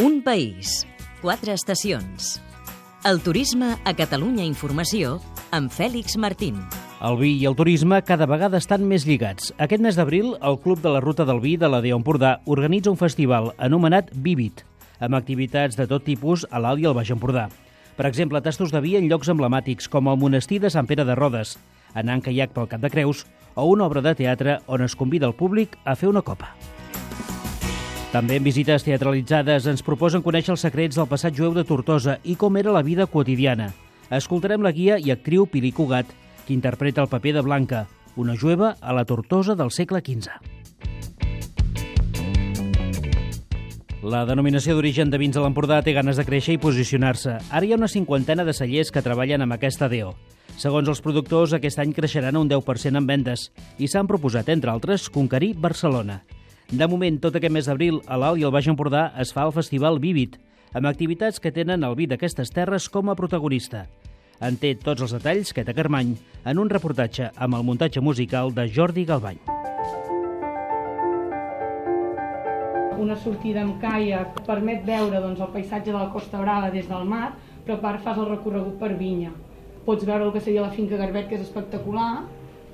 Un país, quatre estacions. El turisme a Catalunya Informació amb Fèlix Martín. El vi i el turisme cada vegada estan més lligats. Aquest mes d'abril, el Club de la Ruta del Vi de la DEO Empordà organitza un festival anomenat Vivit, amb activitats de tot tipus a l'Alt i al Baix Empordà. Per exemple, tastos de vi en llocs emblemàtics com el monestir de Sant Pere de Rodes, anar en caiac pel Cap de Creus o una obra de teatre on es convida el públic a fer una copa. També en visites teatralitzades ens proposen conèixer els secrets del passat jueu de Tortosa i com era la vida quotidiana. Escoltarem la guia i actriu Pili Cugat, que interpreta el paper de Blanca, una jueva a la Tortosa del segle XV. La denominació d'origen de vins de l'Empordà té ganes de créixer i posicionar-se. Ara hi ha una cinquantena de cellers que treballen amb aquesta DEO. Segons els productors, aquest any creixeran un 10% en vendes i s'han proposat, entre altres, conquerir Barcelona. De moment, tot aquest mes d'abril, a l'Alt i al Baix Empordà es fa el Festival Vívit, amb activitats que tenen el vi d'aquestes terres com a protagonista. En té tots els detalls Queta Carmany en un reportatge amb el muntatge musical de Jordi Galbany. Una sortida amb caiac permet veure doncs, el paisatge de la Costa Brava des del mar, però a part fas el recorregut per vinya. Pots veure el que seria la finca Garbet, que és espectacular,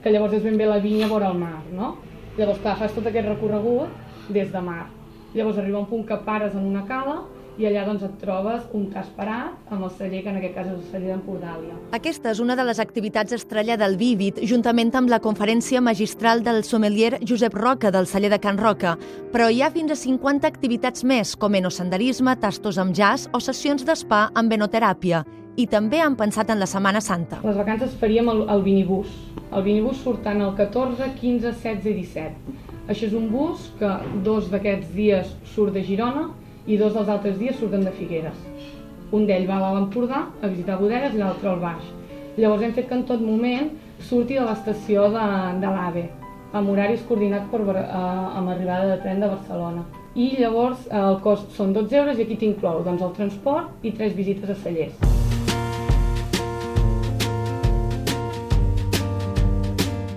que llavors és ben bé la vinya vora el mar, no? Llavors, clar, fas tot aquest recorregut des de mar. Llavors arriba un punt que pares en una cala i allà doncs, et trobes un cas parat amb el celler, que en aquest cas és el celler d'Empordàlia. Aquesta és una de les activitats estrella del Vívit, juntament amb la conferència magistral del sommelier Josep Roca del celler de Can Roca. Però hi ha fins a 50 activitats més, com enosenderisme, tastos amb jazz o sessions d'espa amb venoteràpia. I també han pensat en la Setmana Santa. Les vacances faríem el, el vinibús. El vinibús surtant el 14, 15, 16 i 17. Això és un bus que dos d'aquests dies surt de Girona i dos dels altres dies surten de Figueres. Un d'ell va a l'Empordà a visitar bodegues i l'altre al Baix. Llavors hem fet que en tot moment surti de l'estació de, de l'AVE, amb horaris coordinats per, uh, amb arribada de tren de Barcelona. I llavors uh, el cost són 12 euros i aquí t'inclou doncs, el transport i tres visites a cellers.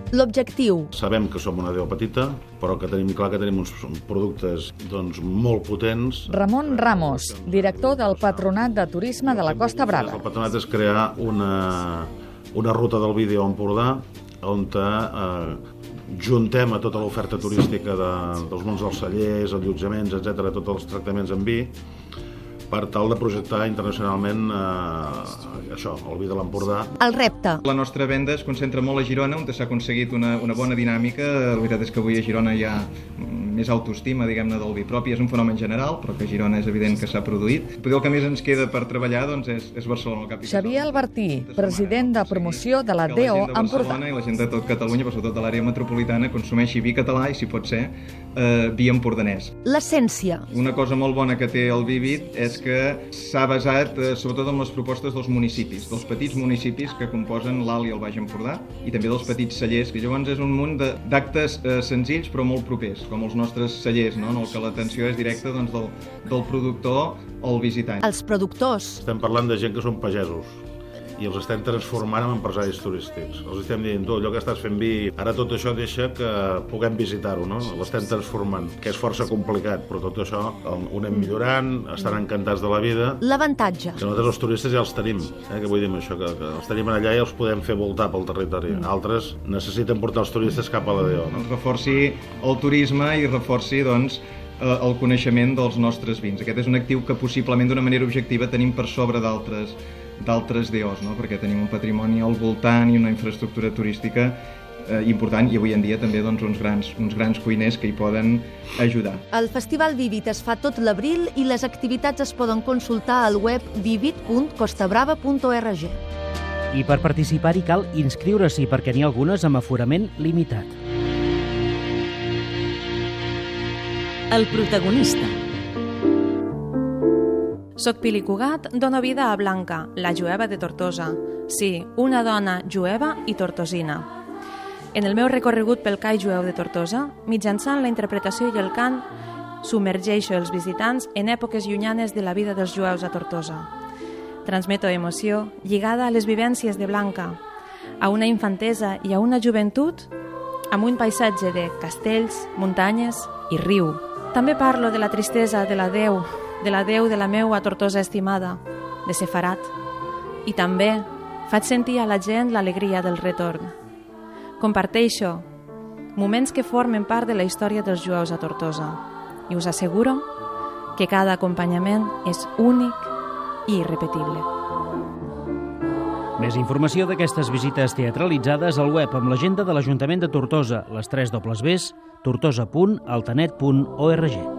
L'objectiu. Sabem que som una deu petita, però que tenim clar que tenim uns productes doncs, molt potents. Ramon Ramos, director del Patronat de Turisme de la Costa Brava. El patronat és crear una, una ruta del vídeo a Empordà on eh, juntem a tota l'oferta turística de, dels mons dels cellers, allotjaments, etc, tots els tractaments en vi, per tal de projectar internacionalment eh, això, el vi de l'Empordà. El repte. La nostra venda es concentra molt a Girona, on s'ha aconseguit una, una bona dinàmica. La veritat és que avui a Girona hi ha més autoestima, diguem-ne, del vi propi. És un fenomen general, però que a Girona és evident que s'ha produït. Però el que més ens queda per treballar doncs, és, és Barcelona, el Xavier Albertí, president de promoció de la DEO Empordà. I la gent de tot Catalunya, però sobretot de l'àrea metropolitana, consumeixi vi català i, si pot ser, eh, vi empordanès. L'essència. Una cosa molt bona que té el Vivit és que s'ha basat eh, sobretot en les propostes dels municipis, dels petits municipis que composen l'Alt i el Baix Empordà, i també dels petits cellers, que llavors és un munt d'actes eh, senzills però molt propers, com els nostres cellers, no? en el que l'atenció és directa doncs, del, del productor al visitant. Els productors. Estem parlant de gent que són pagesos, i els estem transformant en empresaris turístics. Els estem dient, tu, allò que estàs fent vi, ara tot això deixa que puguem visitar-ho, no? L'estem transformant, que és força complicat, però tot això ho anem millorant, estan encantats de la vida. L'avantatge. Que nosaltres els turistes ja els tenim, eh? que vull dir això, que, que els tenim allà i els podem fer voltar pel territori. Mm. Altres necessiten portar els turistes cap a la DEO. No? Reforci el turisme i reforci, doncs, el coneixement dels nostres vins. Aquest és un actiu que possiblement d'una manera objectiva tenim per sobre d'altres d'altres DOs, no? perquè tenim un patrimoni al voltant i una infraestructura turística eh, important i avui en dia també doncs, uns, grans, uns grans cuiners que hi poden ajudar. El Festival Vivit es fa tot l'abril i les activitats es poden consultar al web vivit.costabrava.org. I per participar-hi cal inscriure-s'hi perquè n'hi ha algunes amb aforament limitat. El protagonista. Soc Pili Cugat, dono vida a Blanca, la jueva de Tortosa. Sí, una dona jueva i tortosina. En el meu recorregut pel CAI jueu de Tortosa, mitjançant la interpretació i el cant, submergeixo els visitants en èpoques llunyanes de la vida dels jueus a Tortosa. Transmeto emoció lligada a les vivències de Blanca, a una infantesa i a una joventut amb un paisatge de castells, muntanyes i riu. També parlo de la tristesa de la Déu de la Déu de la meua Tortosa estimada, de Sefarat. I també faig sentir a la gent l'alegria del retorn. Comparteixo moments que formen part de la història dels jueus a Tortosa i us asseguro que cada acompanyament és únic i irrepetible. Més informació d'aquestes visites teatralitzades al web amb l'agenda de l'Ajuntament de Tortosa, les 3 dobles Bs, tortosa.altanet.org.